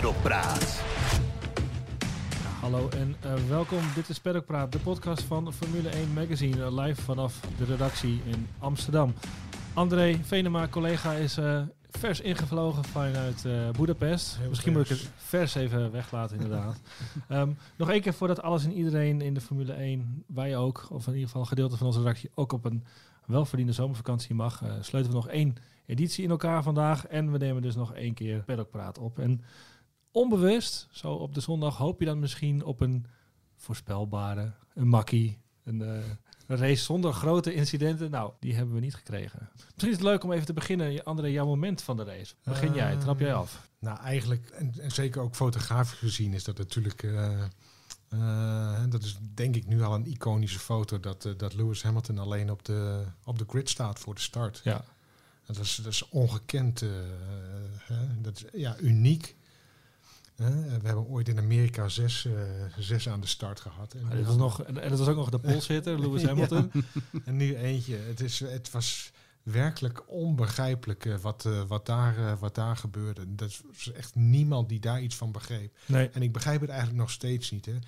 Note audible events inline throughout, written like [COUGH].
Paddock Praat. Hallo en uh, welkom. Dit is Paddock Praat, de podcast van Formule 1 Magazine, uh, live vanaf de redactie in Amsterdam. André Venema, collega, is uh, vers ingevlogen vanuit Budapest. Heel Misschien moet ik het vers even weglaten, inderdaad. um, [LAUGHS] nog één keer voordat alles en iedereen in de Formule 1, wij ook, of in ieder geval een gedeelte van onze redactie, ook op een welverdiende zomervakantie mag, sluiten we nog één editie in elkaar vandaag. En we nemen dus nog één keer Paddock Praat op. En onbewust, zo op de zondag, hoop je dan misschien op een voorspelbare, een makkie, een, uh, een race zonder grote incidenten. Nou, die hebben we niet gekregen. Misschien is het leuk om even te beginnen, André, jouw moment van de race. Begin jij, trap jij af? Nou, eigenlijk, en, en zeker ook fotografisch gezien, is dat natuurlijk... Uh, uh, dat is denk ik nu al een iconische foto dat, dat Lewis Hamilton alleen op de, op de grid staat voor de start. Ja. Dat is, dat is ongekend, uh, dat is ja, uniek. Uh, we hebben ooit in Amerika zes, uh, zes aan de start gehad. En, dat was, nog, en dat was ook nog de [LAUGHS] polshitter, Lewis Hamilton. ja. [LAUGHS] En nu eentje. Het, is, het was werkelijk onbegrijpelijk uh, wat, wat, daar, wat daar gebeurde. Dat is echt niemand die daar iets van begreep. Nee. En ik begrijp het eigenlijk nog steeds niet. Hè.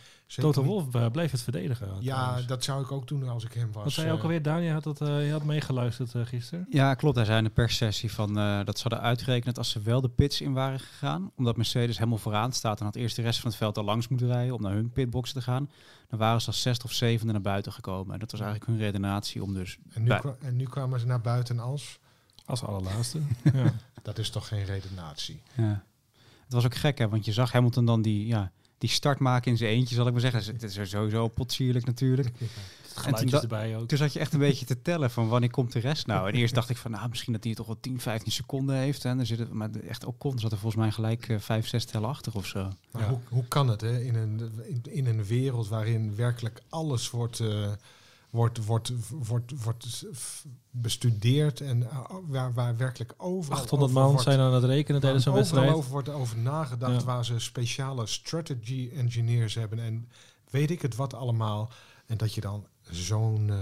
Toto Wolf uh, bleef het verdedigen. Ja, trouwens. dat zou ik ook doen als ik hem was. Wat zei je ook alweer, Daan? Je had, dat, uh, je had meegeluisterd uh, gisteren. Ja, klopt. Hij zei in de perssessie van, uh, dat ze hadden uitgerekend als ze wel de pits in waren gegaan, omdat Mercedes helemaal vooraan staat en had eerst de rest van het veld al langs moeten rijden om naar hun pitbox te gaan, dan waren ze als zesde of zevende naar buiten gekomen. En dat was eigenlijk hun redenatie om dus... En nu, en nu kwamen ze naar buiten als? Als allerlaatste. [LAUGHS] ja. Dat is toch geen redenatie? Ja. Het was ook gek, hè, want je zag Hamilton dan die... Ja, die start maken in zijn eentje, zal ik maar zeggen. Het is sowieso potsierlijk natuurlijk. [LAUGHS] Ja. En toen, erbij ook. toen zat je echt een beetje te tellen van wanneer komt de rest nou. En eerst dacht ik van nou, misschien dat hij toch wel 10, 15 seconden heeft. En dan zit het, maar echt ook kon zat er volgens mij gelijk uh, 5, 6 tellen achter of zo. Maar ja. hoe, hoe kan het hè? In, een, in, in een wereld waarin werkelijk alles wordt... Uh, wordt, wordt, wordt, wordt bestudeerd en uh, waar, waar werkelijk overal 800 man wordt, zijn aan het rekenen tijdens een wedstrijd. over wordt over nagedacht ja. waar ze speciale strategy engineers hebben en weet ik het wat allemaal. En dat je dan zo'n uh,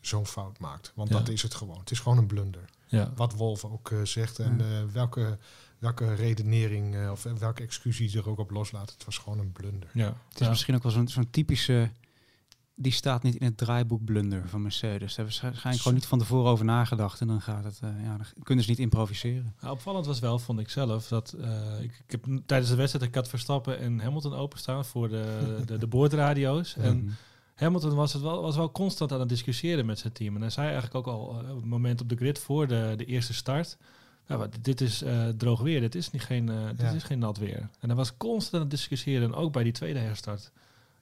zo'n fout maakt. Want ja. dat is het gewoon. Het is gewoon een blunder. Ja. Wat Wolf ook uh, zegt en uh, welke, welke redenering of welke excuses er ook op loslaat. Het was gewoon een blunder. Ja. Het is misschien ook wel zo'n zo'n typische die staat niet in het draaiboek blunder van Mercedes. Daar hebben ze waarschijnlijk gewoon niet van tevoren over nagedacht. En dan gaat het, uh, ja, dan kunnen ze niet improviseren. Nou, opvallend was wel, vond ik zelf, dat uh, ik, ik, heb tijdens de wedstrijd ik had Verstappen en Hamilton openstaan voor de, de, de [LAUGHS] boordradio's. Mhm. En Hamilton was, het wel, was wel constant aan het discussiëren met zijn team. En hij zei eigenlijk ook al uh, op het moment op de grid voor de, de eerste start. Ja, dit is droog weer, dit is, niet geen, dit ja. is geen nat weer. En hij was constant aan het discussiëren, ook bij die tweede herstart.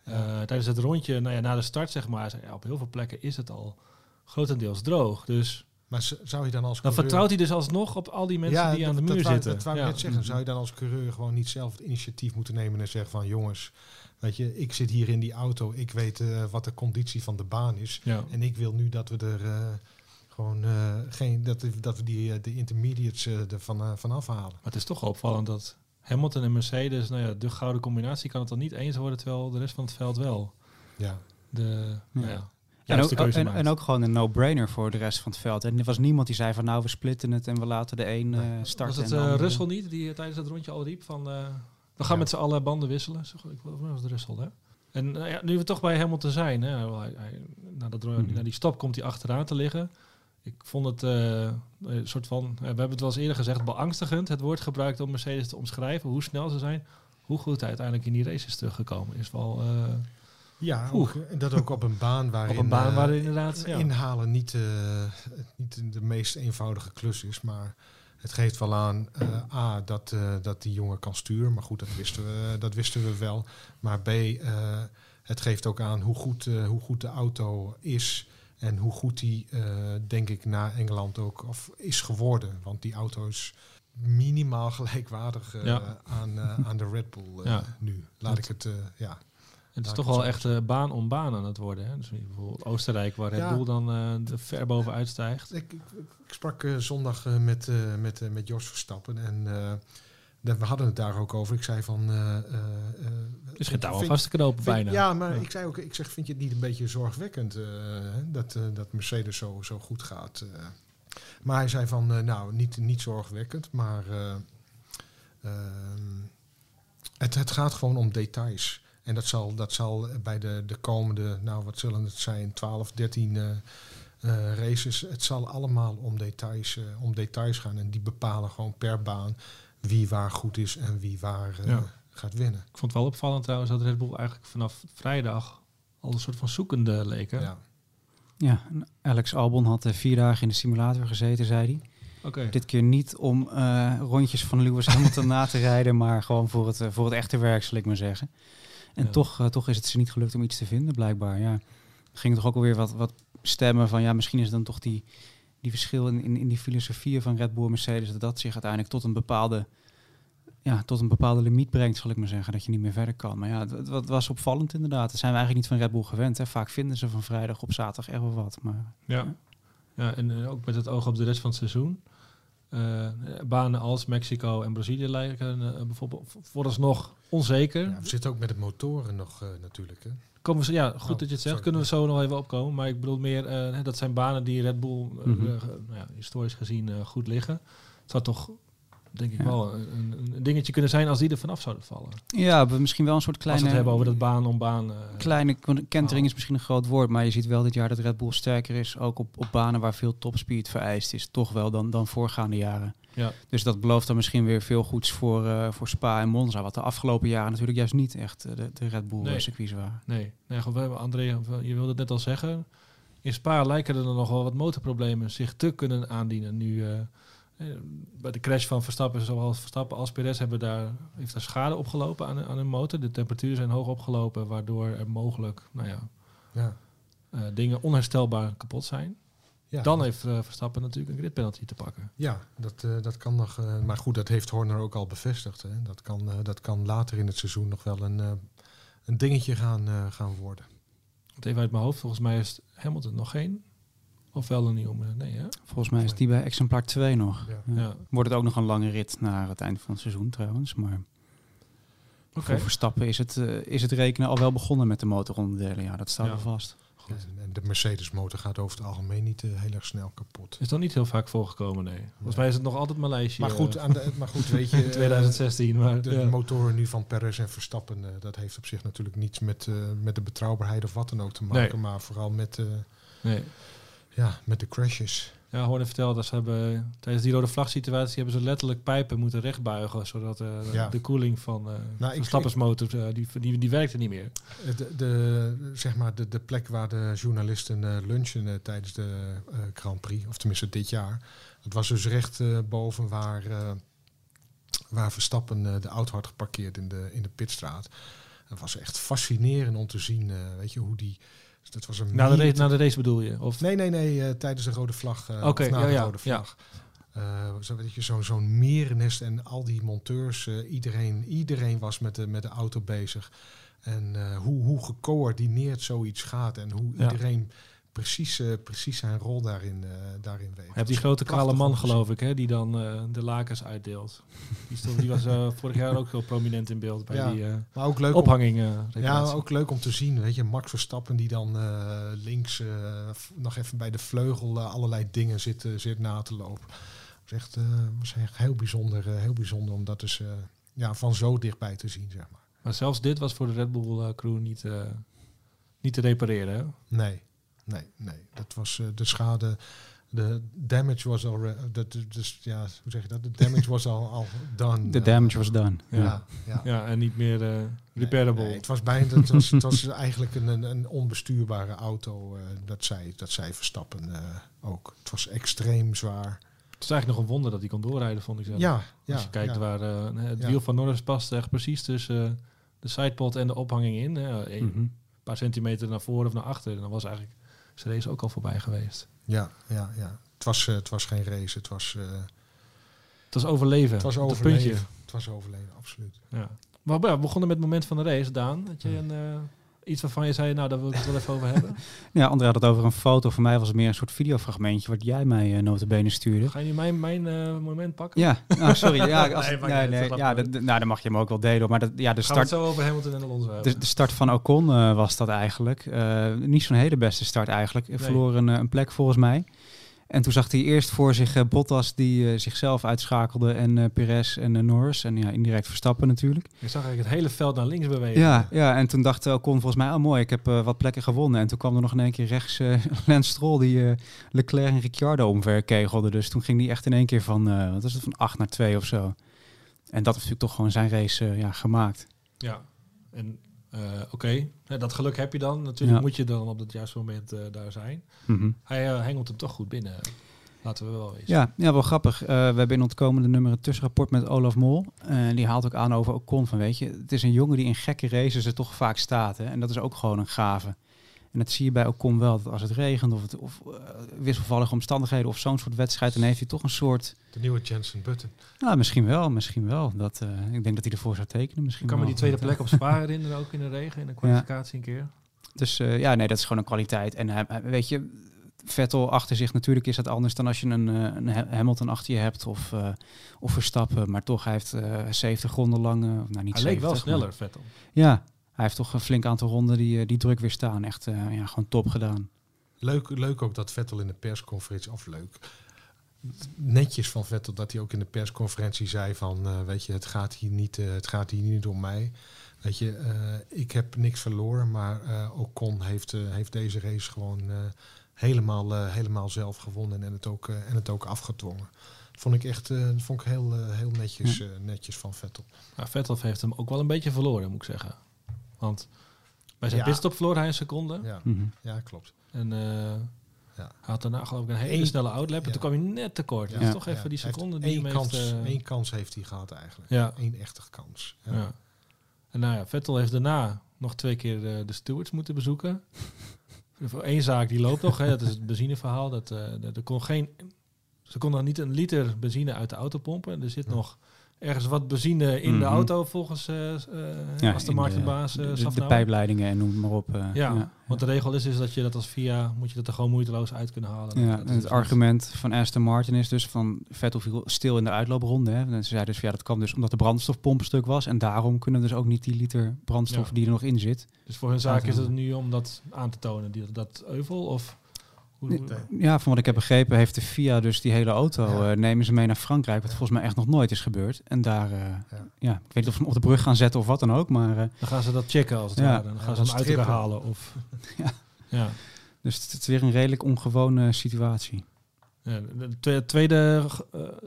Uh, tijdens het rondje, nou ja, na de start zeg maar, op heel veel plekken is het al grotendeels droog. Dus maar zou je dan als dan coureur... vertrouwt hij dus alsnog op al die mensen ja, die aan de muur dat zitten. Dat wou ik net zeggen. Zou je dan als coureur gewoon niet zelf het initiatief moeten nemen en zeggen van jongens, weet je, ik zit hier in die auto, ik weet uh, wat de conditie van de baan is ja. en ik wil nu dat we er uh, gewoon uh, geen dat, dat we die de intermediates ervan van afhalen. Maar het is toch opvallend dat Hamilton en Mercedes, nou ja, de gouden combinatie kan het dan niet eens worden, terwijl de rest van het veld wel. Ja. De, nou ja. En ook, en, en ook, gewoon een no-brainer voor de rest van het veld. En er was niemand die zei van nou we splitten het en we laten de een uh, starten. Was het uh, Russell niet die tijdens het rondje al riep van uh, we gaan ja. met z'n allen banden wisselen? Zo, ik geloof was het Russell hè? En nou ja, nu we toch bij Hamilton zijn, hè, hij, hij, na, dat, mm -hmm. na die stop komt hij achteraan te liggen. Ik vond het uh, een soort van, we hebben het wel eens eerder gezegd, beangstigend. Het woord gebruikt om Mercedes te omschrijven hoe snel ze zijn. Hoe goed hij uiteindelijk in die race is teruggekomen is wel... Uh, ja, ook, dat ook op een baan waarin, op een baan waar uh, inderdaad ja. inhalen niet, niet de meest eenvoudige klus is. Maar het geeft wel aan, uh, A, dat, dat die jongen kan sturen. Maar goed, dat wisten we, dat wisten we wel. Maar B, het geeft ook aan hoe goed, hoe goed de auto is... En hoe goed die, uh, denk ik, na Engeland ook of is geworden. Want die auto is minimaal [LAUGHS] gelijkwaardig uh, ja. aan, uh, aan de Red Bull ja. nu. Laat ik het, ja. Het is toch wel echt baan om baan aan het worden. Hè? Dus bijvoorbeeld Oostenrijk, waar Red ja. Bull dan er ver bovenuit stijgt. Ik, ik, ik sprak zondag met, met, met Jos Verstappen en we hadden het daar ook over. Ik zei van... Het is geen touw aan vast te knopen vind, bijna. Ja, maar ja. ik zei ook, ik zeg, vind je het niet een beetje zorgwekkend dat, dat Mercedes zo, zo goed gaat? maar hij zei van, nou, niet, niet zorgwekkend, maar... ehm, Het, het gaat gewoon om details. En dat zal, dat zal bij de, de komende, nou wat zullen het zijn, 12, 13 eh, eh, races. Het zal allemaal om details, eh, om details gaan. En die bepalen gewoon per baan wie waar goed is en wie waar eh, Ja. gaat winnen. Ik vond het wel opvallend trouwens dat Red Bull eigenlijk vanaf vrijdag al een soort van zoekende leek. hè? Ja. Ja, Alex Albon had eh, vier dagen in de simulator gezeten, zei hij. Oké. Dit keer niet om eh, rondjes van Lewis Hamilton [LAUGHS] na te rijden, maar gewoon voor het, voor het echte werk, zal ik maar zeggen. En Ja. toch, toch is het ze niet gelukt om iets te vinden, blijkbaar. Ja. Er gingen toch ook alweer wat, wat stemmen van, ja, misschien is het dan toch die, die verschil in, in, die filosofieën van Red Bull en Mercedes, dat dat zich uiteindelijk tot een bepaalde, ja, tot een bepaalde limiet brengt, zal ik maar zeggen, dat je niet meer verder kan. Maar ja, het was opvallend inderdaad. Dat zijn we eigenlijk niet van Red Bull gewend. Hè. Vaak vinden ze van vrijdag op zaterdag echt wel wat. Maar Ja. ja, en eh, ook met het oog op de rest van het seizoen. Eh, banen als Mexico en Brazilië lijken eh, bijvoorbeeld vooralsnog onzeker. Ja, we zitten ook met de motoren nog eh, natuurlijk. Hè. Komen we, ja, goed Oh, dat je het zegt. sorry. Kunnen we zo nog even opkomen. Maar ik bedoel meer, eh, dat zijn banen die Red Bull Mhm. nou ja, historisch gezien eh, goed liggen. Het zou toch, denk ik Ja. wel, een, een dingetje kunnen zijn als die er vanaf zouden vallen. ja, we misschien wel een soort als kleine... we het hebben over dat baan om baan. eh, Kleine kentering is misschien een groot woord, maar je ziet wel dit jaar dat Red Bull sterker is, ook op, op banen waar veel topspeed vereist is, toch wel dan, dan voorgaande jaren. Ja. Dus dat belooft dan misschien weer veel goeds voor, eh, voor Spa en Monza, wat de afgelopen jaren natuurlijk juist niet echt eh, de, de Red Bull Nee. circuits waren. Nee, nee goed, we hebben André, je wilde het net al zeggen. In Spa lijken er dan nog wel wat motorproblemen zich te kunnen aandienen. Nu eh, bij de crash van Verstappen, zowel Verstappen als Perez hebben daar, heeft daar schade opgelopen aan, aan hun motor. De temperaturen zijn hoog opgelopen, waardoor er mogelijk nou ja, Ja. eh, dingen onherstelbaar kapot zijn. Ja, Dan heeft eh, Verstappen natuurlijk een grid penalty te pakken. Ja, dat, eh, dat kan nog. eh, maar goed, dat heeft Horner ook al bevestigd. Hè. Dat, kan, eh, dat kan later in het seizoen nog wel een, eh, een dingetje gaan, eh, gaan worden. Want even uit mijn hoofd, volgens mij is Hamilton nog geen. Of wel een nieuwe? Nee, hè? Volgens mij is die bij exemplaar 2 nog. Ja. Ja. Wordt het ook nog een lange rit naar het eind van het seizoen trouwens, maar Oké. voor Verstappen is het, eh, is het rekenen al wel begonnen met de motoronderdelen. Ja, dat staat Ja. wel vast. Goed. En, de Mercedes-motor gaat over het algemeen niet eh, heel erg snel kapot. Is dat niet heel vaak voorgekomen, nee. Volgens mij is het nog altijd mijn lijstje. Maar goed, eh, aan de, maar goed weet je. [LAUGHS] in 2016. Maar, De ja. motoren nu van Perez en Verstappen, eh, dat heeft op zich natuurlijk niets met, eh, met de betrouwbaarheid of wat dan ook te maken. Maar vooral met, eh, Nee. Ja, met de crashes. Ja, Horner vertelde dat ze hebben tijdens die rode vlag situatie hebben ze letterlijk pijpen moeten rechtbuigen, zodat Ja. de koeling van eh Nou, Verstappensmotor, eh, die, die, die werkte niet meer. De, de, zeg maar de, de plek waar de journalisten lunchen tijdens de Grand Prix, of tenminste dit jaar, dat was dus recht boven waar, waar Verstappen de auto had geparkeerd in de, in de pitstraat. Het was echt fascinerend om te zien, weet je, hoe die... Dat was een Na de, race, na de race bedoel je? Of, Nee, nee, nee, eh, tijdens de rode vlag. eh, Oké, na ja, de ja, rode ja. vlag. Eh, zo, weet je, zo, zo'n mierennest en al die monteurs, iedereen, iedereen was met de, met de auto bezig. En hoe, hoe gecoördineerd zoiets gaat en hoe Ja. iedereen precies, precies zijn rol daarin, eh, daarin weet. Je hebt die grote kale man, geloof ik, hè, die dan eh, de lakens uitdeelt. Die, stond, die was eh, vorig jaar ook heel prominent in beeld bij Ja, die Maar ook leuk, ophanging. ja, ook leuk om te zien. Weet je, Max Verstappen die dan links nog even bij de vleugel allerlei dingen zit, zit na te lopen. was echt, was echt heel bijzonder, heel bijzonder om dat dus ja, van zo dichtbij te zien, zeg maar. Maar zelfs dit was voor de Red Bull crew niet, niet te repareren. Hè? Nee, nee, nee. Dat was eh, de schade. De damage was al. Dat, dus ja, hoe zeg je dat? De damage was al, al done. De Eh, damage was done. Ja, ja. ja. Ja, en niet meer eh Nee, repairable. nee, het was bijna. Het was, het was eigenlijk een, een, een onbestuurbare auto. eh, dat zij, dat zij verstappen eh, ook. Het was extreem zwaar. Het is eigenlijk nog een wonder dat hij kon doorrijden, vond ik zelf. Ja, ja. Als je kijkt ja. waar eh, het Ja. wiel van Norris past echt precies tussen eh, de sidepod en de ophanging in. hè. een Mhm. paar centimeter naar voren of naar achter. En dan was eigenlijk zijn race ook al voorbij geweest. Ja, ja, ja. Het was, eh, het was geen race. Het was, eh, Het was overleven. het was op het overleven. puntje. Het was overleven, absoluut. Ja. Maar ja, we begonnen met het moment van de race, Daan. Had je een, eh, iets waarvan je zei, nou, daar wil ik het wel even over hebben. [LAUGHS] Ja, André had het over een foto. Voor mij was het meer een soort videofragmentje wat jij mij uh, notabene stuurde. Ga je nu mijn, mijn uh, moment pakken? Ja, [LAUGHS] oh, sorry. Ja, als, Nee, nee, nee, uit, ja, dat nou, dan mag je hem ook wel delen. Maar dat, ja, de Gaan we het start, zo over Hamilton en Alonso hebben? de, de start van Ocon eh, was dat eigenlijk. Eh, niet zo'n hele beste start eigenlijk. Nee. verloor een, eh, een plek volgens mij. En toen zag hij eerst voor zich eh, Bottas die eh, zichzelf uitschakelde en eh Perez en Norris. En ja, indirect Verstappen natuurlijk. Je zag eigenlijk het hele veld naar links bewegen. Ja, ja, en toen dacht Ocon volgens mij, oh mooi, ik heb wat plekken gewonnen. En toen kwam er nog in één keer rechts [LAUGHS] Lance Stroll die Leclerc en Ricciardo omver kegelde. Dus toen ging die echt in één keer van, wat is het, van 8 naar 2 of zo. En dat heeft natuurlijk toch gewoon zijn race ja, gemaakt. Ja. En eh, oké, Ja, dat geluk heb je dan. Natuurlijk Ja. moet je dan op het juiste moment eh, daar zijn. Mhm. Hij uh, hengelt hem toch goed binnen. Laten we wel wezen. Ja, ja, wel grappig. We hebben in ontkomende nummer een tussenrapport met Olaf Mol. En die haalt ook aan over Ocon van, weet je, het is een jongen die in gekke races er toch vaak staat. Hè? En dat is ook gewoon een gave. En dat zie je bij Ocon wel, dat als het regent of, het, of eh, wisselvallige omstandigheden of zo'n soort wedstrijd, dan heeft hij toch een soort... De nieuwe Jensen Button. Nou, misschien wel, misschien wel. Dat, eh, ik denk dat hij ervoor zou tekenen. Misschien Ik kan me wel. die tweede plek op Spa herinneren, ook in de regen, in de kwalificatie een keer. Dus eh, ja, nee, dat is gewoon een kwaliteit. En weet je, Vettel achter zich, natuurlijk is dat anders dan als je een, een Ha- Hamilton achter je hebt of, eh, of Verstappen. Maar toch, hij heeft eh 70 ronden lang, eh, nou niet Hij 70, leek wel maar- sneller, Vettel. Ja, hij heeft toch een flink aantal ronden die, eh, die druk weer staan. Echt eh, ja, gewoon top gedaan. Leuk, leuk ook dat Vettel in de persconferentie, of leuk, netjes van Vettel dat hij ook in de persconferentie zei van, eh, weet je, het gaat hier niet, het gaat hier niet om mij. Weet je, eh, ik heb niks verloren, maar eh Ocon heeft, eh, heeft deze race gewoon eh, helemaal, eh, helemaal zelf gewonnen en het ook, en het ook afgedwongen. Vond ik echt, eh, vond ik heel, heel netjes, eh, netjes van Vettel. Maar Vettel heeft hem ook wel een beetje verloren, moet ik zeggen. Want bij zijn Ja. pitstop verloor hij een seconde. Ja, Mhm. ja klopt. En eh, Ja. hij had daarna geloof ik een hele Eén- snelle outlap. En toen kwam hij net tekort. Ja. Is toch Ja, even die seconde die één hem kans, heeft... eh, één kans heeft hij gehad eigenlijk. ja, Eén echte kans. Ja. ja. En nou ja, Vettel heeft daarna nog twee keer de, de stewards moeten bezoeken. [LAUGHS] Voor één zaak die loopt nog, hè, dat is het benzineverhaal. Dat, eh, dat er kon geen, ze konden niet een liter benzine uit de auto pompen. Er zit Ja. nog ergens wat benzine in de Mhm. auto volgens eh eh Ja, als de de, eh de, de pijpleidingen en noem maar op. eh, Ja, want de regel is, is dat je dat als VIA, moet je dat er gewoon moeiteloos uit kunnen halen. Ja, Dat en het argument van Aston Martin is dus van Vettel viel stil in de uitloopronde. Hè. En ze zeiden dus ja, dat kwam dus omdat de brandstofpomp stuk was. En daarom kunnen dus ook niet die liter brandstof Ja. die er nog in zit. Dus voor hun zaak is het nu om dat aan te tonen, die, dat euvel? Of Ja, van wat ik heb begrepen heeft de FIA dus die hele auto, Ja. eh, nemen ze mee naar Frankrijk. Wat Ja. volgens mij echt nog nooit is gebeurd. En daar, eh, ja. ik weet niet of ze hem op de brug gaan zetten of wat dan ook. Maar, eh, dan gaan ze dat checken als het ware. Dan gaan ze hem uit halen. Of, [LAUGHS] Ja. ja. dus het is weer een redelijk ongewone situatie. De twe- tweede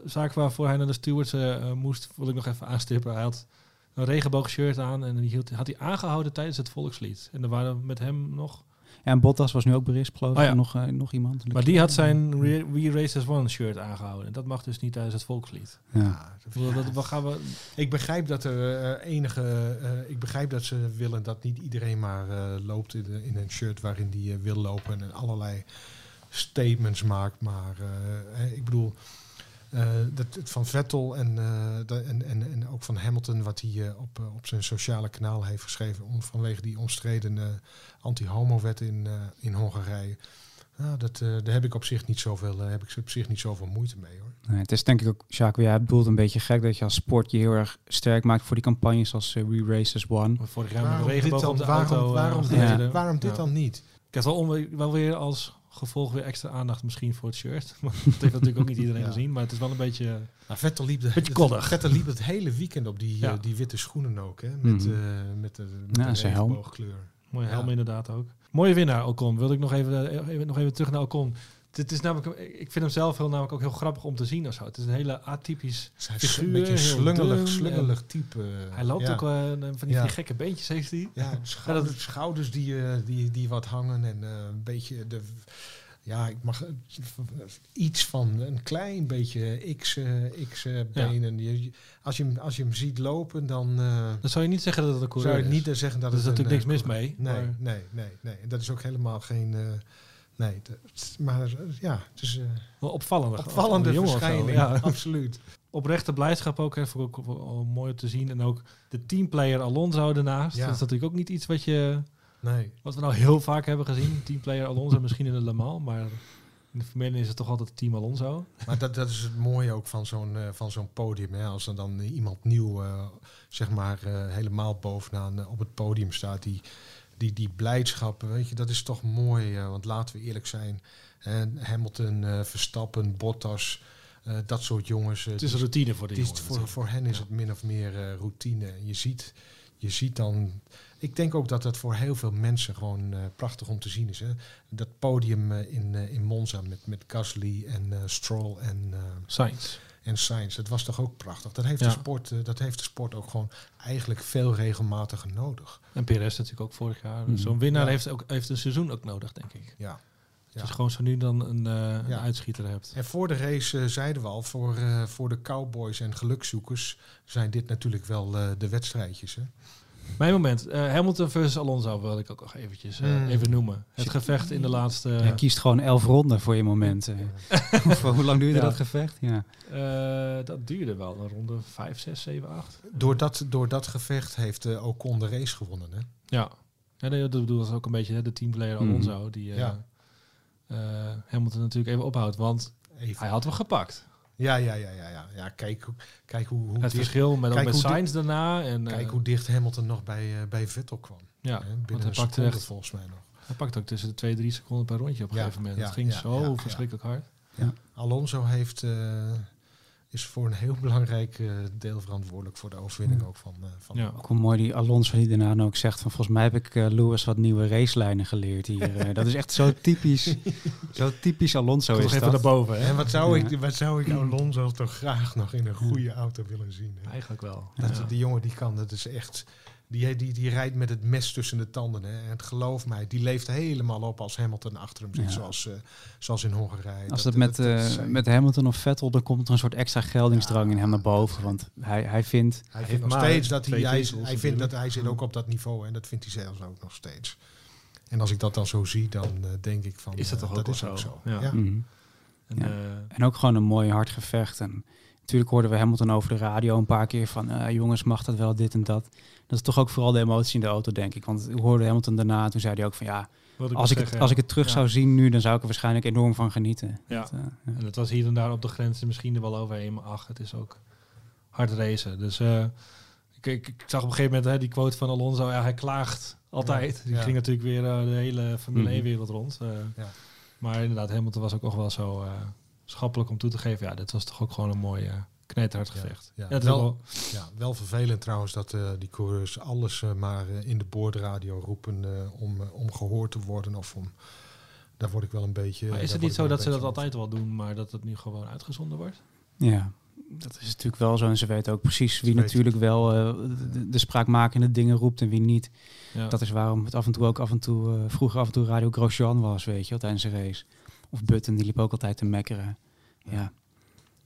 zaak waarvoor hij naar de stewards moest, wil ik nog even aanstippen. Hij had een regenboogshirt aan en die hield, had hij aangehouden tijdens het volkslied. En er waren met hem nog... En Bottas was nu ook berispt, geloof ik. Oh ja. Nog, eh, nog iemand. Maar die had zijn We, We Race as One shirt aangehouden. En dat mag dus niet tijdens het volkslied. Ja. Dat, wat gaan we... Ik begrijp dat er eh, enige. eh, ik begrijp dat ze willen dat niet iedereen maar eh, loopt in, in een shirt waarin die wil lopen en allerlei statements maakt. Maar ik bedoel. Eh, dat, het van Vettel en, eh, dat- en, en, en ook van Hamilton, wat hij eh, op, op zijn sociale kanaal heeft geschreven om, vanwege die omstreden eh, anti-homo-wet in, eh, in Hongarije. Nou, dat, eh, daar heb ik op zich niet zoveel, heb ik op zich niet zoveel moeite mee hoor. Nee, het is denk ik ook, Jacques, jij bedoelt een beetje gek dat je als sport je heel erg sterk maakt voor die campagnes als eh, We Race as One. Vorig jaar met Waarom dit dan, de waarom, auto. waarom, dit, gereden. waarom dit Ja. dan niet? Ik heb wel, wel weer als gevolg weer extra aandacht misschien voor het shirt. [LAUGHS] Maar dat heeft natuurlijk ook niet iedereen [LAUGHS] Ja. gezien. Maar het is wel een beetje... Nou, Vettel liep, de, Beetje koddig. Vettel liep het hele weekend op die, Ja. eh, die witte schoenen ook. Hè, met, Mhm. eh, met de, met Ja, de zijn helm. Mooie Ja. helm inderdaad ook. Mooie winnaar Ocon. Wil ik nog even, eh, even, nog even terug naar Ocon. Het is namelijk, ik vind hem zelf heel, namelijk ook heel grappig om te zien of zo. Het is een hele atypisch. Dus is Figuur, een beetje een slungelig, dun slungelig type. Hij loopt ja. ook eh, van die, Ja. die gekke beentjes heeft hij. Ja, [LAUGHS] schouders, schouders die, eh, die, die wat hangen en eh, een beetje de... Ja, ik mag iets van een klein beetje X, X benen. Je- Als, je hem, als je hem ziet lopen, dan Dan zou je niet zeggen dat het een coureur zou je is. niet eh, zeggen dat Er is het natuurlijk niks mis mee. Nee, maar- nee, nee, nee. En dat is ook helemaal geen... eh, nee, dat- maar eh, ja, het is een Wel opvallende, opvallende verschijning. Ja. Absoluut. Oprechte blijdschap ook. Hè, ik ook mooi te zien. En ook de teamplayer Alonso ernaast. Ja. Dat is natuurlijk ook niet iets wat, je, Nee. wat we nou heel vaak hebben gezien. Teamplayer Alonso misschien in de Le Mans. Maar in de 1 is het toch altijd team Alonso. Maar dat, dat is het mooie ook van zo'n eh, van zo'n podium. Hè. Als er dan iemand nieuw, eh, zeg maar, eh, helemaal bovenaan eh, op het podium staat, die, die, die blijdschap, weet je, dat is toch mooi. eh, want laten we eerlijk zijn. En Hamilton, eh, Verstappen, Bottas, eh, dat soort jongens. Het is routine voor de het is voor, voor hen is Ja. het min of meer routine. Je ziet, je ziet dan. Ik denk ook dat dat voor heel veel mensen gewoon prachtig om te zien is. Hè? Dat podium in, in Monza met, met Gasly en Stroll en, Sainz. En Sainz. Dat was toch ook prachtig. Dat heeft, Ja. de sport, eh, dat heeft de sport ook gewoon eigenlijk veel regelmatiger nodig. En Perez natuurlijk ook vorig jaar. Mhm. Zo'n winnaar Ja. heeft, ook, heeft een seizoen ook nodig, denk ik. Ja. Het Ja. is gewoon zo nu dan een, eh, een uitschieter hebt. En voor de race eh, zeiden we al, voor, eh, voor de cowboys en gelukzoekers zijn dit natuurlijk wel eh, de wedstrijdjes. Hè? Mijn moment. eh, Hamilton versus Alonso wil ik ook nog eventjes eh, Mm. even noemen. Het gevecht in de laatste... Je kiest gewoon elf ronden voor je moment. eh. [LAUGHS] Hoe- Hoe lang duurde Ja. dat gevecht? Ja. eh, dat duurde wel een ronde 5, 6, 7, 8. Door, dat, door dat gevecht heeft eh, Ocon de race gewonnen. Hè? Ja. ja nee, dat bedoel ik ook een beetje hè, de teamplayer Mhm. Alonso. Die eh, Ja. eh, Hamilton natuurlijk even ophoudt. Want Even. hij had hem gepakt. Ja, ja, ja, ja, ja. ja kijk, hoe- kijk hoe, hoe Het dicht, verschil met, kijk met Sainz daarna. En, eh, kijk hoe dicht Hamilton nog bij, eh, bij Vettel kwam. ja, Binnen hij pakte, echt, volgens mij nog. hij pakte ook tussen de 2 3 seconden per rondje op een Ja, gegeven moment. ja, het ging ja, zo verschrikkelijk hard. Alonso heeft, eh, is voor een heel belangrijk eh, deel verantwoordelijk voor de overwinning ook van, eh, van Ja. Ook wel mooi die Alonso die daarna ook zegt van volgens mij heb ik eh, Lewis wat nieuwe racelijnen geleerd hier. Eh, dat is echt zo typisch, [LAUGHS] zo typisch Alonso Nog is even dat. naar boven. Hè? En wat zou, Ja. ik, wat zou ik Alonso toch graag nog in een goede auto willen zien. Hè? Eigenlijk wel. Dat, Ja. Die jongen die kan, dat is echt... Die, die, die rijdt met het mes tussen de tanden. Hè. En het geloof mij, die leeft helemaal op als Hamilton achter hem zit. Ja. Zoals, eh, zoals in Hongarije. Als het met, dat eh, met Hamilton of Vettel, dan komt er een soort extra geldingsdrang Ja. in hem naar boven. Want hij, hij vindt, hij heeft vindt nog steeds dat hij, hij, hij vindt dat hij zit ook op dat niveau. En dat vindt hij zelfs ook nog steeds. En als ik dat dan zo zie, dan eh, denk ik van... Is dat toch ook dat wel is zo? ook Ja. Ja. mhm. En, Ja. eh, En ook gewoon een mooi hard gevecht. En natuurlijk hoorden we Hamilton over de radio een paar keer van... eh, jongens, mag dat wel, dit en dat. Dat is toch ook vooral de emotie in de auto, denk ik. Want we hoorden Hamilton daarna, toen zei hij ook van... ja, als ik, het, als ik het terug ja. zou zien nu... dan zou ik er waarschijnlijk enorm van genieten. Ja. Dat, eh, ja. En het was hier en daar op de grens misschien er wel overheen. Maar ach, het is ook hard racen. Dus eh, ik, ik, ik zag op een gegeven moment hè, die quote van Alonso. Ja, hij klaagt altijd. Die ging natuurlijk weer de hele Formule Mhm. 1-wereld rond. eh. Ja. Maar inderdaad, Hamilton was ook nog wel zo schappelijk om toe te geven. Ja, dit was toch ook gewoon een mooi uh, knijterhard gevecht. Ja, wel, wel- ja, wel vervelend trouwens dat eh, die coureurs alles eh, maar eh, in de boordradio roepen eh, om, eh, om gehoord te worden. Of om, daar word ik wel een beetje... maar is het niet zo dat ze dat altijd wel doen, maar dat het nu gewoon uitgezonden wordt? Ja, dat is natuurlijk wel zo. En ze weten ook precies wie natuurlijk wel eh, de, de spraakmakende dingen roept en wie niet. Ja. Dat is waarom het af en toe ook af en toe, eh, vroeger af en toe Radio Grosjean was, weet je, tijdens een race. Of Button, die liep ook altijd te mekkeren. Ja,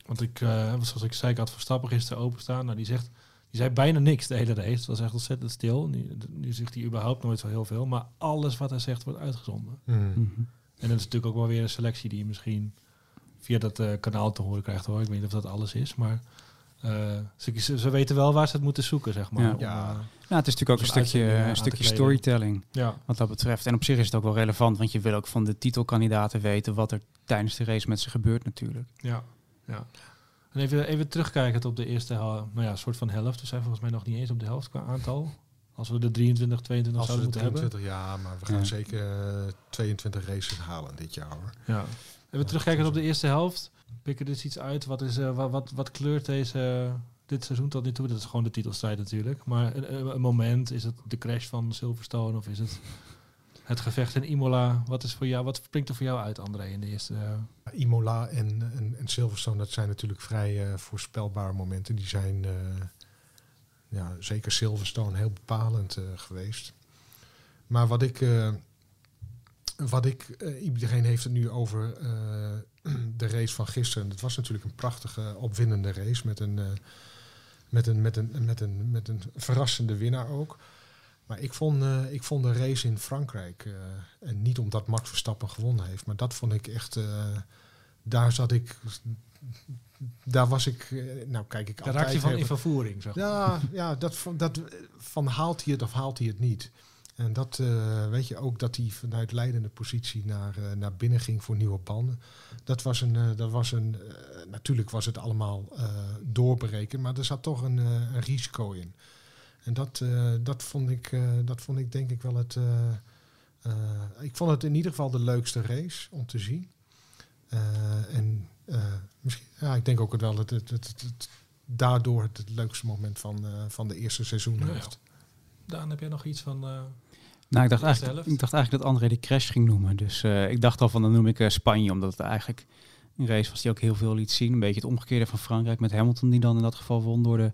Want ik, eh, zoals ik zei, ik had Verstappen gisteren openstaan. Nou, die zegt, die zei bijna niks de hele race. Het was echt ontzettend stil. Nu, nu zegt hij überhaupt nooit zo heel veel. Maar alles wat hij zegt wordt uitgezonden. Mm. Mhm. En dat is natuurlijk ook wel weer een selectie die je misschien via dat eh, kanaal te horen krijgt hoor. Ik weet niet of dat alles is, maar eh, ze, ze, weten wel waar ze het moeten zoeken, zeg maar. Ja. om, het is natuurlijk ook een stukje, uitzending, eh, een stukje storytelling ja. wat dat betreft. En op zich is het ook wel relevant, want je wil ook van de titelkandidaten weten wat er tijdens de race met ze gebeurt natuurlijk. Ja, ja. En even, even terugkijkend op de eerste nou ja, soort van helft. We zijn volgens mij nog niet eens op de helft qua aantal. Als we de 23, 22 Als we zouden de moeten hebben. 23 ja, maar we gaan Ja. zeker eh, 22 races halen dit jaar hoor. Ja. Even terugkijken op de eerste helft. Pikken er dus iets uit. Wat, is, eh, wat, wat, wat kleurt deze, dit seizoen tot nu toe? Dat is gewoon de titelstrijd natuurlijk. Maar een, moment, is het de crash van Silverstone of is het het gevecht in Imola? Wat, is voor jou, wat springt er voor jou uit, André, in de eerste... eh, Imola en, en, Silverstone, dat zijn natuurlijk vrij eh, voorspelbare momenten. Die zijn eh, ja, zeker Silverstone heel bepalend geweest. Maar wat ik, wat ik iedereen heeft het nu over [CLEARS THROAT] de race van gisteren. Het was natuurlijk een prachtige, opwindende race met een, met een, met een, met een, met een verrassende winnaar ook. Maar ik vond, eh, ik vond de race in Frankrijk, eh, en niet omdat Max Verstappen gewonnen heeft, maar dat vond ik echt, eh, daar zat ik, daar was ik, nou kijk ik Daar altijd raak je van in vervoering, zeg maar. ja, ja dat, dat van haalt hij het of haalt hij het niet. En dat eh, weet je ook dat hij vanuit leidende positie naar, eh, naar binnen ging voor nieuwe banden. Dat was een, eh, dat was een natuurlijk was het allemaal doorberekend, maar er zat toch een, een risico in. En dat, dat, vond ik, dat vond ik denk ik wel het... ik vond het in ieder geval de leukste race om te zien. En misschien, ja, ik denk ook wel dat het, het, het, het- daardoor het, leukste moment van, van de eerste seizoen ja. Daan, heb jij nog iets van... eh, Nou, ik dacht, eigenlijk, ik dacht eigenlijk dat André de crash ging noemen. Dus eh, ik dacht al van, dan noem ik eh, Spanje, omdat het eigenlijk een race was die ook heel veel liet zien. Een beetje het omgekeerde van Frankrijk met Hamilton, die dan in dat geval won door de,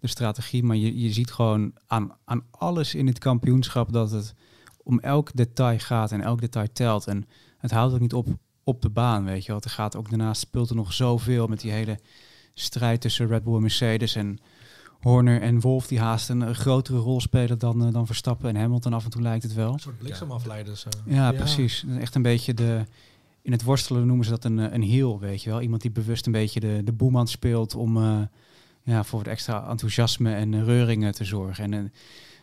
de strategie. Maar je, je ziet gewoon aan, aan alles in dit kampioenschap dat het om elk detail gaat en elk detail telt. En het houdt ook niet op op de baan, weet je wel. Er gaat ook daarnaast speelt er nog zoveel met die hele strijd tussen Red Bull en Mercedes en Horner en Wolf die haast een, grotere rol spelen dan, eh, dan Verstappen en Hamilton af en toe lijkt het wel. een soort bliksemafleiders? eh. Ja, Ja. precies. Echt een beetje de. In het worstelen noemen ze dat een, eh, een heel, weet je wel. Iemand die bewust een beetje de, de boeman speelt om ja, voor het extra enthousiasme en reuringen te zorgen. En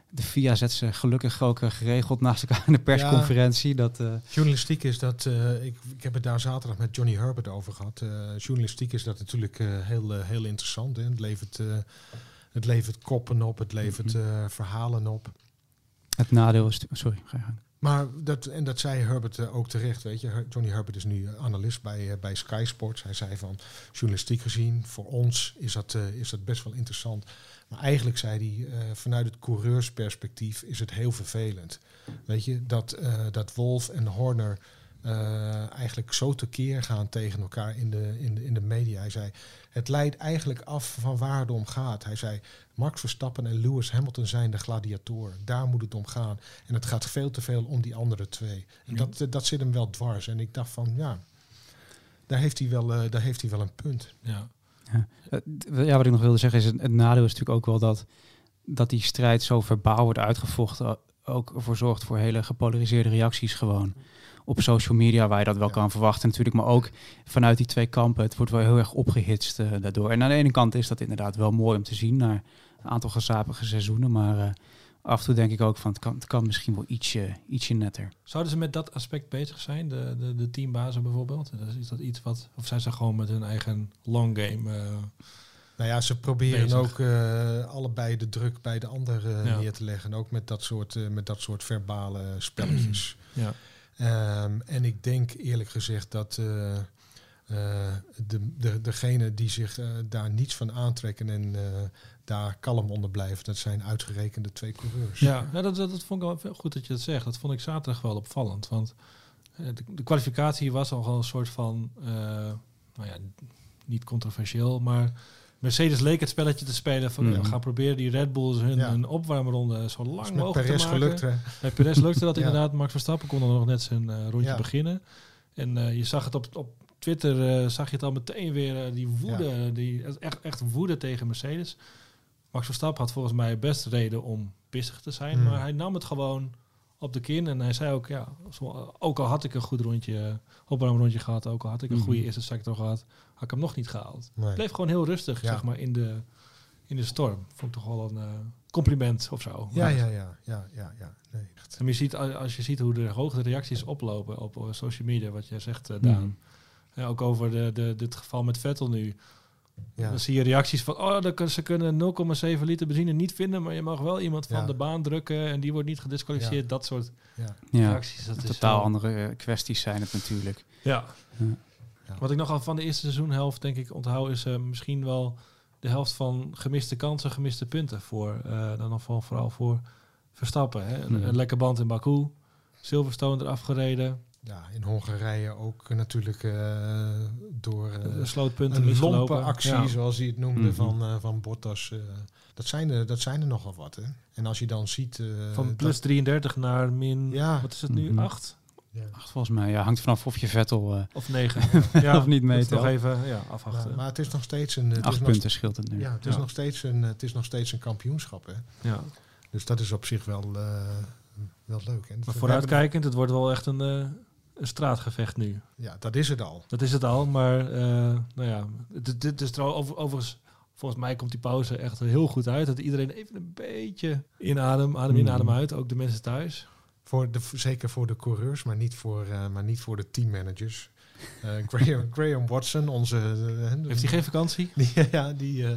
de FIA zet ze gelukkig ook geregeld naast elkaar in de persconferentie. Dat, Journalistiek is dat, ik, ik heb het daar zaterdag met Johnny Herbert over gehad. Eh, journalistiek is dat natuurlijk heel, heel interessant. Hè? Het, levert, het levert koppen op, het levert eh, verhalen op. het nadeel is. Sorry, ga je gang. Maar dat, en dat zei Herbert eh, ook terecht, weet je. Johnny Herbert is nu analist bij, eh, bij Sky Sports. Hij zei van, journalistiek gezien, voor ons is dat, eh, is dat best wel interessant. Maar eigenlijk zei hij, eh, vanuit het coureursperspectief is het heel vervelend. Weet je, dat, eh, dat Wolf en Horner eh, eigenlijk zo tekeer gaan tegen elkaar in de, in, de, in de media. Hij zei, het leidt eigenlijk af van waar het om gaat. Hij zei, Max Verstappen en Lewis Hamilton zijn de gladiatoren. Daar moet het om gaan. En het gaat veel te veel om die andere twee. En Ja. dat, eh, dat zit hem wel dwars. En ik dacht van, ja, daar heeft hij wel, eh, daar heeft hij wel een punt. Ja. Eh, Ja, wat ik nog wilde zeggen is, het, het nadeel is natuurlijk ook wel dat, dat die strijd zo verbaal wordt uitgevochten. Ook ervoor zorgt voor hele gepolariseerde reacties gewoon. Op social media, waar je dat wel Ja. kan verwachten natuurlijk. Maar ook vanuit die twee kampen. Het wordt wel heel erg opgehitst eh, daardoor. En aan de ene kant is dat inderdaad wel mooi om te zien. Naar een aantal gezapige seizoenen. Maar eh, af en toe denk ik ook van, het kan, het kan misschien wel ietsje, ietsje netter. Zouden ze met dat aspect bezig zijn, de, de, de teambazen bijvoorbeeld? Is dat iets wat, of zijn ze gewoon met hun eigen long game? eh, Nou ja, ze proberen Bezig. ook eh, allebei de druk bij de ander Ja. neer te leggen. Ook met dat soort, eh, met dat soort verbale spelletjes. ja. Ehm, en ik denk eerlijk gezegd dat eh, de, de, degene die zich eh, daar niets van aantrekken en daar kalm onder blijven, dat zijn uitgerekende twee coureurs. Ja, nou, dat, dat, vond ik wel goed dat je dat zegt. Dat vond ik zaterdag wel opvallend. Want de, kwalificatie was al een soort van, nou ja, niet controversieel, maar Mercedes leek het spelletje te spelen van, Mhm. ja, we gaan proberen die Red Bulls hun, Ja. hun opwarmronde zo lang mogelijk Perez te maken. gelukt. Hè? Bij Perez lukte dat [LAUGHS] inderdaad. Max Verstappen kon dan nog net zijn eh, rondje beginnen. En eh, je zag het op, op Twitter, eh, zag je het al meteen weer, die woede, die, echt, echt woede tegen Mercedes. Max Verstappen had volgens mij best reden om pissig te zijn, Hmm. maar hij nam het gewoon op de kin. En hij zei ook, ja, ook al had ik een goed rondje, opwarmrondje gehad, ook al had ik een Mhm. goede eerste sector gehad, had ik hem nog niet gehaald. Nee. Het bleef gewoon heel rustig, Ja. zeg maar, in de, in de storm. Vond ik toch wel een eh, compliment of zo. Ja, ja, ja, ja, ja, ja. Nee, echt. en je ziet, a- als je ziet hoe de hoge reacties oplopen op eh, social media, wat jij zegt, eh, Daan. Ja, ook over de, de, dit geval met Vettel nu. Ja. Dan zie je reacties van, oh, dan kun- ze kunnen 0,7 liter benzine niet vinden, maar je mag wel iemand van Ja. de baan drukken en die wordt niet gedisqualificeerd. Ja. Dat soort Ja. Ja, reacties. Dat is totaal andere eh, kwesties zijn het natuurlijk. Ja. Ja. Wat ik nogal van de eerste seizoenhelft denk ik onthoud is eh, misschien wel de helft van gemiste kansen, gemiste punten voor eh, dan nog wel vooral voor Verstappen. Hè? Een, Mhm. een lekker band in Baku, Silverstone eraf gereden, ja, in Hongarije ook natuurlijk eh, door de slootpunten een lompe actie, Ja. zoals hij het noemde, Mhm. van, eh, van Bottas. dat, zijn er, dat zijn er nogal wat. Hè? En als je dan ziet... Van plus dat- 33 naar min, Ja. wat is het nu, Mhm. 8 ja. Ach, volgens mij ja, hangt vanaf of je Vettel eh of 9? [LAUGHS] of niet Moet nog even ja, Maar, afwachten. maar het is nog steeds een... Het is Acht nog, punten scheelt het nu. Ja, het is, Ja. Nog steeds een, het is nog steeds een kampioenschap. Hè? ja. Dus dat is op zich wel, eh, wel leuk. En Maar vooruitkijkend, het wordt wel echt een, eh, een straatgevecht nu. Ja, dat is het al. Dat is het al, maar eh, nou ja, dit, dit is trouwens over, overigens, volgens mij komt die pauze echt heel goed uit. Dat iedereen even een beetje inadem, adem in, Mhm. adem uit, ook de mensen thuis. Voor de, zeker voor de coureurs, maar niet voor, eh, maar niet voor de teammanagers. Eh [LAUGHS] Graham, Graham Watson, onze... eh, Heeft hij geen vakantie? [LAUGHS] Die, ja, die, eh,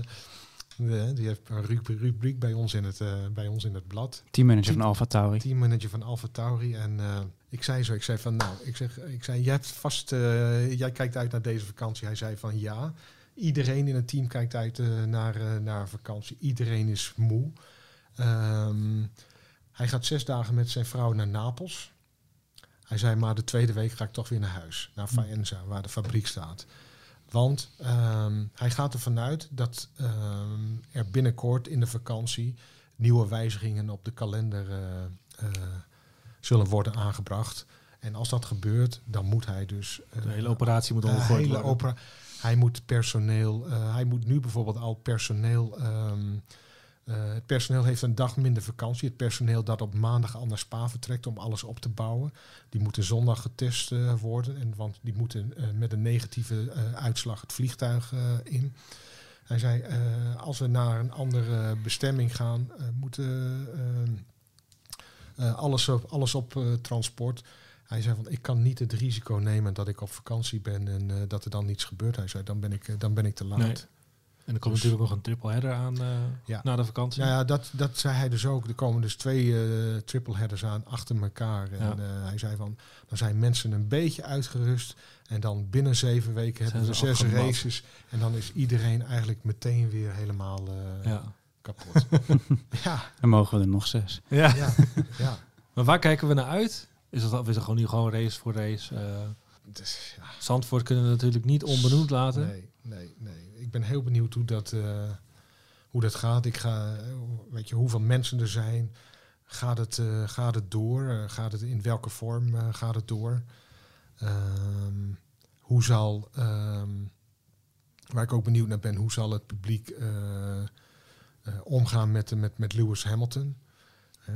De- die heeft een ru- rubriek bij ons in het, eh, bij ons in het blad. Teammanager van Alfa Tauri. Teammanager van Alfa Tauri. En eh, ik zei zo, ik zei van nou, ik, zeg, ik zei, jij hebt vast, eh, jij kijkt uit naar deze vakantie. Hij zei van ja, iedereen in het team kijkt uit naar, eh, naar vakantie. Iedereen is moe. Ehm, hij gaat zes dagen met zijn vrouw naar Napels. Hij zei, maar de tweede week ga ik toch weer naar huis. Naar Faenza, waar de fabriek staat. Want ehm, hij gaat ervan uit dat ehm, er binnenkort in de vakantie nieuwe wijzigingen op de kalender eh, eh, zullen worden aangebracht. En als dat gebeurt, dan moet hij dus... eh, De hele operatie moet omgegooid hele worden. opera- hij moet personeel, hij moet nu bijvoorbeeld al personeel. ehm, eh, het personeel heeft een dag minder vakantie. Het personeel dat op maandag al naar Spa vertrekt om alles op te bouwen, die moeten zondag getest eh, worden. En, want die moeten eh, met een negatieve uitslag het vliegtuig in. Hij zei, als we naar een andere bestemming gaan, moeten alles op, alles op transport. Hij zei van, ik kan niet het risico nemen dat ik op vakantie ben en dat er dan niets gebeurt. Hij zei, dan ben ik, dan ben ik te laat. En er komt Dus- natuurlijk nog een triple header aan eh, Ja. na de vakantie. Nou ja, dat, dat zei hij dus ook. Er komen dus twee eh triple headers aan achter elkaar. En Ja. eh, hij zei van, dan zijn mensen een beetje uitgerust. En dan binnen zeven weken hebben we ze zes afgemat. races. En dan is iedereen eigenlijk meteen weer helemaal eh, Ja. kapot. [LAUGHS] ja, Dan mogen we er nog zes. Ja. ja, ja. Maar waar kijken we naar uit? Is het, of is het gewoon nu gewoon race voor race? Eh, Dus, ja. Zandvoort kunnen we natuurlijk niet onbenoemd laten. Nee, nee, nee. Ik ben heel benieuwd hoe dat, eh, hoe dat gaat. Ik ga, weet je, hoeveel mensen er zijn. Gaat het, eh, gaat het door? Eh, gaat het, in welke vorm gaat het door? Ehm, hoe zal, ehm, waar ik ook benieuwd naar ben, hoe zal het publiek omgaan met, met, met Lewis Hamilton? Eh,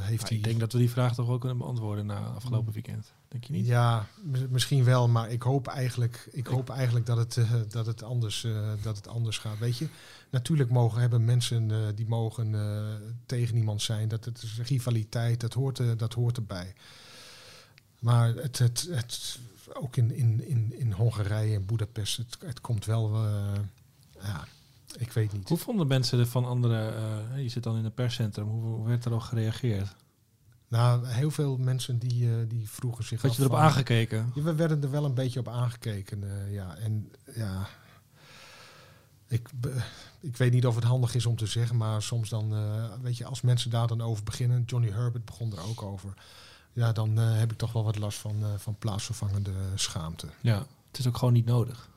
heeft hij, ik denk dat we die vraag toch wel kunnen beantwoorden na afgelopen weekend. Denk je niet? ja, mis- misschien wel, maar ik hoop eigenlijk, ik hoop eigenlijk dat, het, eh, dat, het anders, eh, dat het anders gaat. Weet je, natuurlijk mogen hebben mensen die mogen tegen iemand zijn. Dat het is rivaliteit, dat hoort, dat hoort erbij. Maar het, het, het, ook in, in, in, in Hongarije en Budapest, het, het komt wel. ja, ik weet niet. Hoe vonden mensen er van andere... eh, je zit dan in een perscentrum. Hoe, werd erop gereageerd? Nou, heel veel mensen die, eh, die vroegen zich Had je erop van- aangekeken? Ja, we werden er wel een beetje op aangekeken. eh, ja. En ja, ik, ik weet niet of het handig is om te zeggen, maar soms dan, weet je, als mensen daar dan over beginnen, Johnny Herbert begon er ook over. Ja, dan heb ik toch wel wat last van, van plaatsvervangende schaamte. Ja. Het is ook gewoon niet nodig.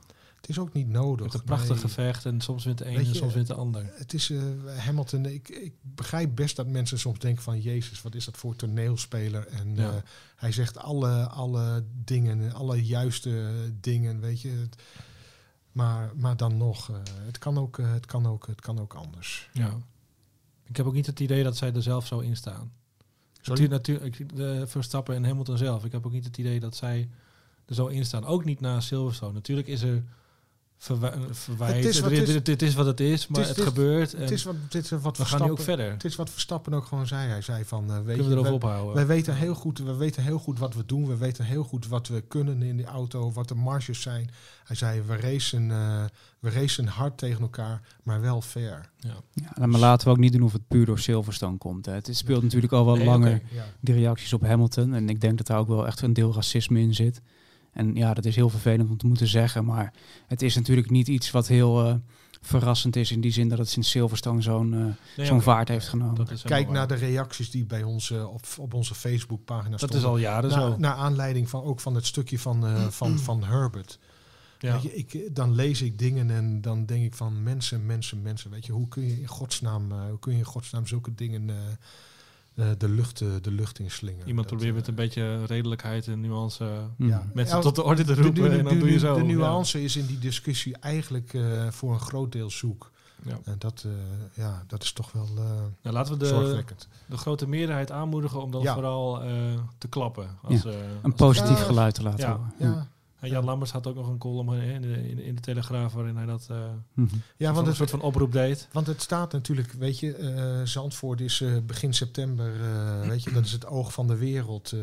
Het is ook niet nodig. Het een prachtig nee. gevecht en soms wint de een Weet en soms wint de ander. Het is eh, Hamilton. Ik, ik begrijp best dat mensen soms denken van Jezus, wat is dat voor toneelspeler? En Ja. eh, hij zegt alle, alle dingen, alle juiste dingen, weet je. Maar, maar dan nog, eh, het, kan ook, het, kan ook, het kan ook anders. Ja. Ik heb ook niet het idee dat zij er zelf zo in staan. Sorry? Natuurlijk, natuurlijk, de Verstappen en Hamilton zelf. Ik heb ook niet het idee dat zij er zo in staan. Ook niet na Silverstone. Natuurlijk is er verwijt. Het is wat het is. dit, dit is wat het is, maar is- het, gebeurt. En Het is wat, dit is wat we gaan nu ook verder. Het is wat Verstappen ook gewoon zei. Hij zei van, eh, weet Kunnen we je, erover wij- weten, heel goed, we weten heel goed wat we doen. We weten heel goed wat we kunnen in die auto, wat de marges zijn. Hij zei, we racen, eh, we racen hard tegen elkaar, maar wel fair. ja. Ja, maar laten we ook niet doen of het puur door Silverstone komt. Hè. Het speelt natuurlijk al wel Nee, langer. Ja. die reacties op Hamilton. En ik denk dat daar ook wel echt een deel racisme in zit. En ja, dat is heel vervelend om te moeten zeggen. Maar het is natuurlijk niet iets wat heel eh, verrassend is. In die zin dat het sinds Silverstone zo'n eh, Nee, zo'n vaart heeft genomen. Dat Kijk naar waar. de reacties die bij ons eh, op, op onze Facebookpagina Dat stonden. is al jaren zo. naar, aanleiding van ook van het stukje van, eh, van, [CLEARS THROAT] van Herbert. Ja. Weet je, ik, dan lees ik dingen en dan denk ik van mensen, mensen, mensen. Weet je, hoe kun je in godsnaam, eh, hoe kun je in godsnaam zulke dingen de, lucht, eh, de lucht inslingen? Iemand probeert met eh, een beetje redelijkheid en nuance eh, ja. mensen Ja, tot de orde te de, roepen. nu- en dan de- doe je zo. de ja. nuance is in die discussie eigenlijk eh, voor een groot deel zoek. Ja. En dat, eh, ja, dat is toch wel eh, Nou, laten we de, zorgwekkend. de grote meerderheid aanmoedigen om dan Ja. vooral eh, te klappen. Als, Ja. eh, Een als- positief geluid te laten Ja. horen. Ja, En Jan Lammers had ook nog een column in de, in, in de Telegraaf waarin hij dat eh Mhm. ja want, een het, soort van oproep deed. want het staat natuurlijk, weet je, eh, Zandvoort is eh, begin september, eh, weet je, dat is het oog van de wereld. Eh,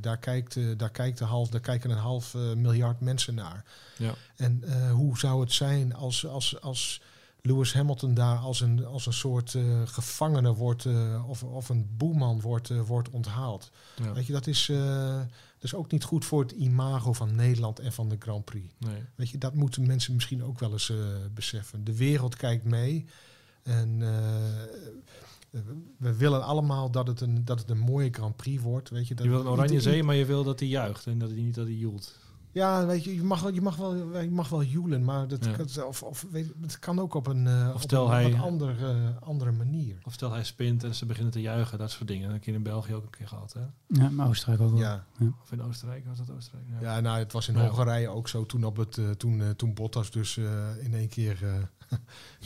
daar, kijkt, eh, daar, kijkt de half, daar kijken een half eh, miljard mensen naar. Ja. En eh, hoe zou het zijn als, als, als Lewis Hamilton daar als een, als een soort eh, gevangene wordt, eh, of, of een boeman wordt, wordt onthaald. Ja. Weet je, dat is, eh, is ook niet goed voor het imago van Nederland en van de Grand Prix. Nee. Weet je, dat moeten mensen misschien ook wel eens eh, beseffen. De wereld kijkt mee. En eh, we willen allemaal dat het, een, dat het een mooie Grand Prix wordt. Weet je, dat Je wil een oranje zee, maar je wil dat hij juicht en dat hij niet dat hij joelt. Ja, weet je, je mag wel, je mag wel, je mag wel joelen, maar dat, Ja. kan, of, of, weet, het kan ook op een, eh, op stel een, hij- op een andere, eh, andere manier. Of stel hij spint en ze beginnen te juichen, dat soort dingen. Dat heb je in België ook een keer gehad, hè? Ja, maar Oostenrijk ook wel. Ja, Of in Oostenrijk, was dat Oostenrijk? Ja. ja nou, het was in Ja. Hongarije ook zo. Toen, op het, eh, toen, toen Bottas dus eh, in één keer eh [LAUGHS]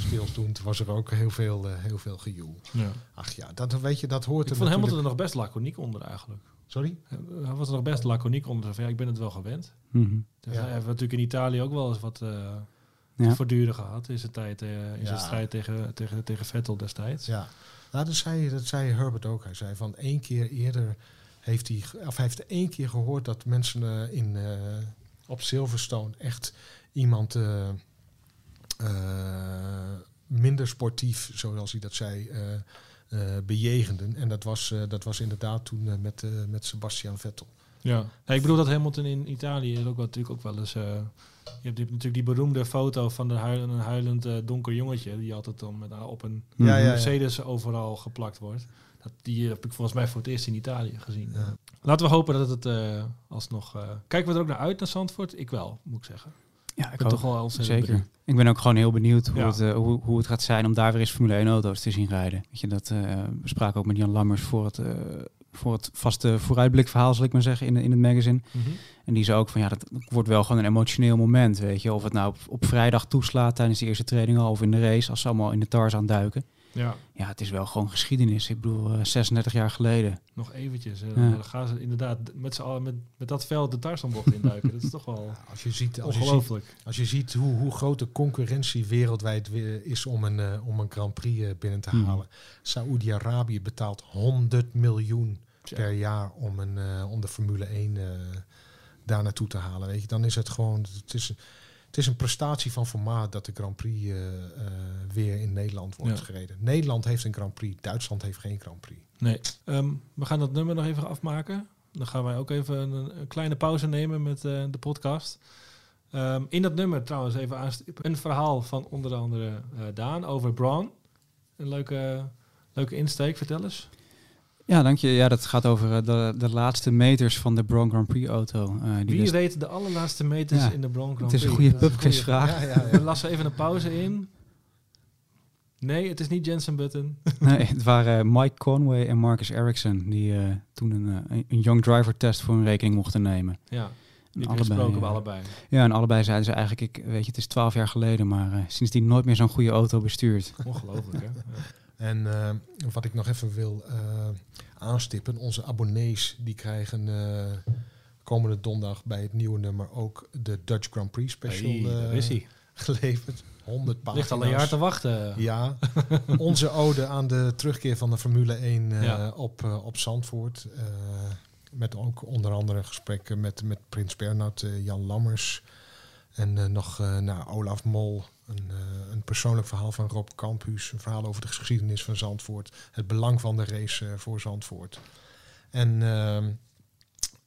stil stond, was er ook heel veel, eh, heel veel gejoel. Ja. Ach ja, dat, weet je, dat hoort Ik er vond Hamilton natuurlijk- er nog best laconiek onder eigenlijk. Sorry? Hij was er nog best laconiek onder. Van, ja, ik ben het wel gewend. Mhm. Dus Ja. Hij heeft natuurlijk in Italië ook wel eens wat eh Ja. voortduren gehad in zijn tijd, eh, in Ja. zijn strijd tegen, tegen, tegen Vettel destijds. Ja, nou, dat, zei, dat zei Herbert ook. Hij zei van één keer eerder heeft hij, of hij heeft één keer gehoord dat mensen eh, in, eh, op Silverstone echt iemand eh, eh, minder sportief, zoals hij dat zei, bejegenden. En dat was, eh, dat was inderdaad toen eh, met, eh, met Sebastian Vettel. Ja. Ja, ik bedoel dat Hamilton in Italië is ook wel, natuurlijk ook wel eens... eh, je hebt natuurlijk die beroemde foto van de een huilend eh, donker jongetje... die altijd dan met, op een Ja, ja, ja. Mercedes overal geplakt wordt. Dat, die heb ik volgens mij voor het eerst in Italië gezien. Ja. Laten we hopen dat het eh, alsnog... eh, kijken we er ook naar uit, naar Zandvoort? Ik wel, moet ik zeggen. Ja, Ik ben ook. toch wel Zeker. benieuwd. Ik ben ook gewoon heel benieuwd hoe, Ja. het, eh, hoe, hoe het gaat zijn om daar weer eens Formule 1 auto's te zien rijden. Weet je, dat, eh, we spraken ook met Jan Lammers voor het, eh, voor het vaste vooruitblikverhaal, zal ik maar zeggen, in, in het magazine. Mhm. En die zei ook van ja, dat wordt wel gewoon een emotioneel moment, weet je. Of het nou op, op vrijdag toeslaat tijdens de eerste training al of in de race, als ze allemaal in de tars aan duiken. Ja, Ja, het is wel gewoon geschiedenis. Ik bedoel, eh, 36 jaar geleden. nog eventjes. eh, Ja. Dan gaan ze inderdaad met, z'n met, met dat veld de Tarzanbocht induiken. dat is toch wel [LAUGHS] Als je ziet, als je ziet, ongelooflijk. als je ziet hoe, hoe groot de concurrentie wereldwijd weer is om een, eh, om een Grand Prix eh, binnen te Mhm. halen. Saoedi-Arabië betaalt 100 miljoen per jaar om, een, eh, om de Formule 1 eh, daar naartoe te halen. Weet je, dan is het gewoon. Het is, het is een prestatie van formaat dat de Grand Prix eh, eh, weer in Nederland wordt Ja. gereden. Nederland heeft een Grand Prix, Duitsland heeft geen Grand Prix. Nee. Ehm, we gaan dat nummer nog even afmaken. Dan gaan wij ook even een, een kleine pauze nemen met eh, de podcast. Ehm, in dat nummer trouwens even aanstippen. Een verhaal van onder andere Daan over Braun. Een leuke, leuke insteek, vertel eens. Ja, dank je. Ja, dat gaat over eh, de, de laatste meters van de Braun Grand Prix auto. eh, die Wie dus- reed de allerlaatste meters Ja, in de Braun Grand het is een Prix? goede pubquizvraag. Ja, ja, We ja. lassen even een pauze in. Nee, het is niet Jensen Button. [LAUGHS] Nee, het waren eh, Mike Conway en Marcus Ericsson die toen een, een young driver test voor hun rekening mochten nemen. Ja, die eh, bij allebei. Ja, en allebei zeiden ze eigenlijk, ik weet je, het is twaalf jaar geleden, maar eh, sindsdien nooit meer zo'n goede auto bestuurd. Ongelooflijk, hè? Ja. En eh, wat ik nog even wil eh, aanstippen, onze abonnees die krijgen eh, komende donderdag bij het nieuwe nummer ook de Dutch Grand Prix special Hey, is geleverd. 100 pagina's. Ligt al een jaar te wachten. Ja, [LAUGHS] onze ode aan de terugkeer van de Formule 1 eh, Ja. op, op Zandvoort. met ook onder andere gesprekken met, met Prins Bernhard, Jan Lammers. En eh, nog eh nou, Olaf Mol, een, eh, een persoonlijk verhaal van Rob Campus. Een verhaal over de geschiedenis van Zandvoort. Het belang van de race voor Zandvoort. En ehm,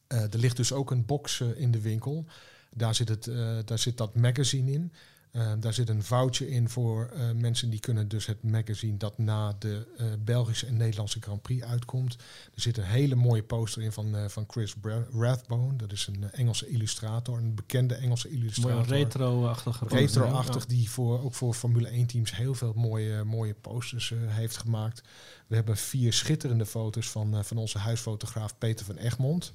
eh, er ligt dus ook een box in de winkel. Daar zit, het, daar zit dat magazine in. Eh, daar zit een voucher in voor eh, mensen die kunnen dus het magazine dat na de eh, Belgische en Nederlandse Grand Prix uitkomt. Er zit een hele mooie poster in van, van Chris Rathbone. Dat is een Engelse illustrator, een bekende Engelse Mooi illustrator. retro-achtige Retro-achtig, Ja. die voor, ook voor Formule 1 teams heel veel mooie, mooie posters heeft gemaakt. We hebben vier schitterende foto's van, van onze huisfotograaf Peter van Egmond.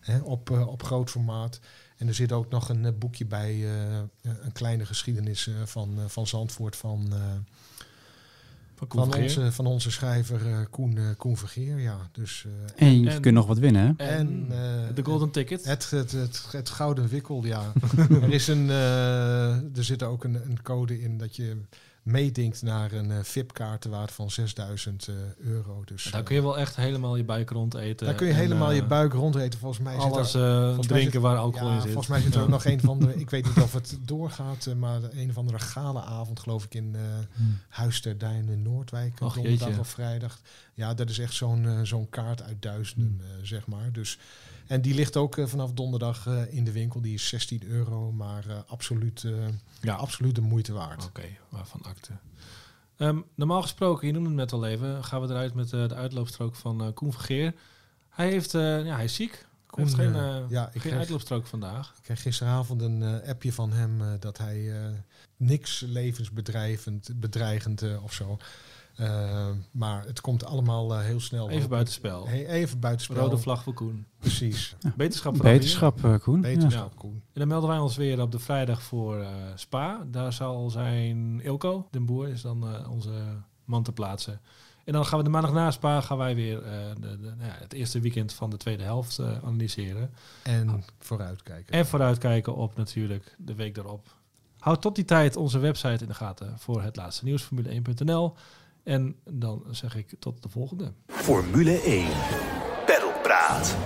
Hè, op, op groot formaat. En er zit ook nog een eh, boekje bij, eh, een kleine geschiedenis eh, van, eh, van Zandvoort van, eh, Van, Koen van, onze, van onze schrijver eh, Koen, Koen Vergeer. Ja, dus, eh, En je En- kunt nog wat winnen, hè? En, eh, de Golden Ticket. het, het, het, het gouden wikkel, ja. [LAUGHS] er, is een, eh, er zit ook een, een code in dat je meedinkt naar een uh, VIP-kaart te waarde van 6000 uh, euro. Dus, daar kun je wel echt helemaal je buik rond eten. Daar kun je en, helemaal je eh, buik rond eten. Volgens mij Alles zit er, eh, volgens drinken zit- waar alcohol in zit. Volgens mij zit er ook [LAUGHS] nog een van de... Ik weet niet of het doorgaat, eh, maar een of andere galaavond geloof ik in eh, Huis ter in Noordwijk. Och, donderdag jeetje. of vrijdag. Ja, dat is echt zo'n eh, zo'n kaart uit duizenden, Hmm. eh, zeg maar. Dus, en die ligt ook eh, vanaf donderdag eh, in de winkel. Die is 16 euro, maar eh, absoluut, Ja, absoluut de moeite waard. Oké, waarvan akte. Ehm, normaal gesproken, je noemde het net al even, gaan we eruit met de uitloopstrook van Koen Vergeer. Hij, heeft, ja, hij is ziek. Koen heeft geen, ja, ik geen kreeg- uitloopstrook vandaag. Ik kreeg gisteravond een appje van hem dat hij niks levensbedreigend bedreigend of zo. Eh, maar het komt allemaal eh, heel snel. Even buitenspel. He- even buitenspel. Rode vlag voor Koen. Precies. Beterschap vooral Beterschap, eh, Koen. Beterschap, Ja. Koen. En dan melden wij ons weer op de vrijdag voor eh, Spa. Daar zal zijn Ilko, den boer, is dan eh, onze man te plaatsen. En dan gaan we de maandag na Spa gaan wij weer eh, de, de, nou ja, het eerste weekend van de tweede helft eh, analyseren. En vooruitkijken. En vooruitkijken op natuurlijk de week daarop. Houd tot die tijd onze website in de gaten voor het laatste nieuws, formule1.nl. En dan zeg ik tot de volgende. Formule 1. Pedalpraat.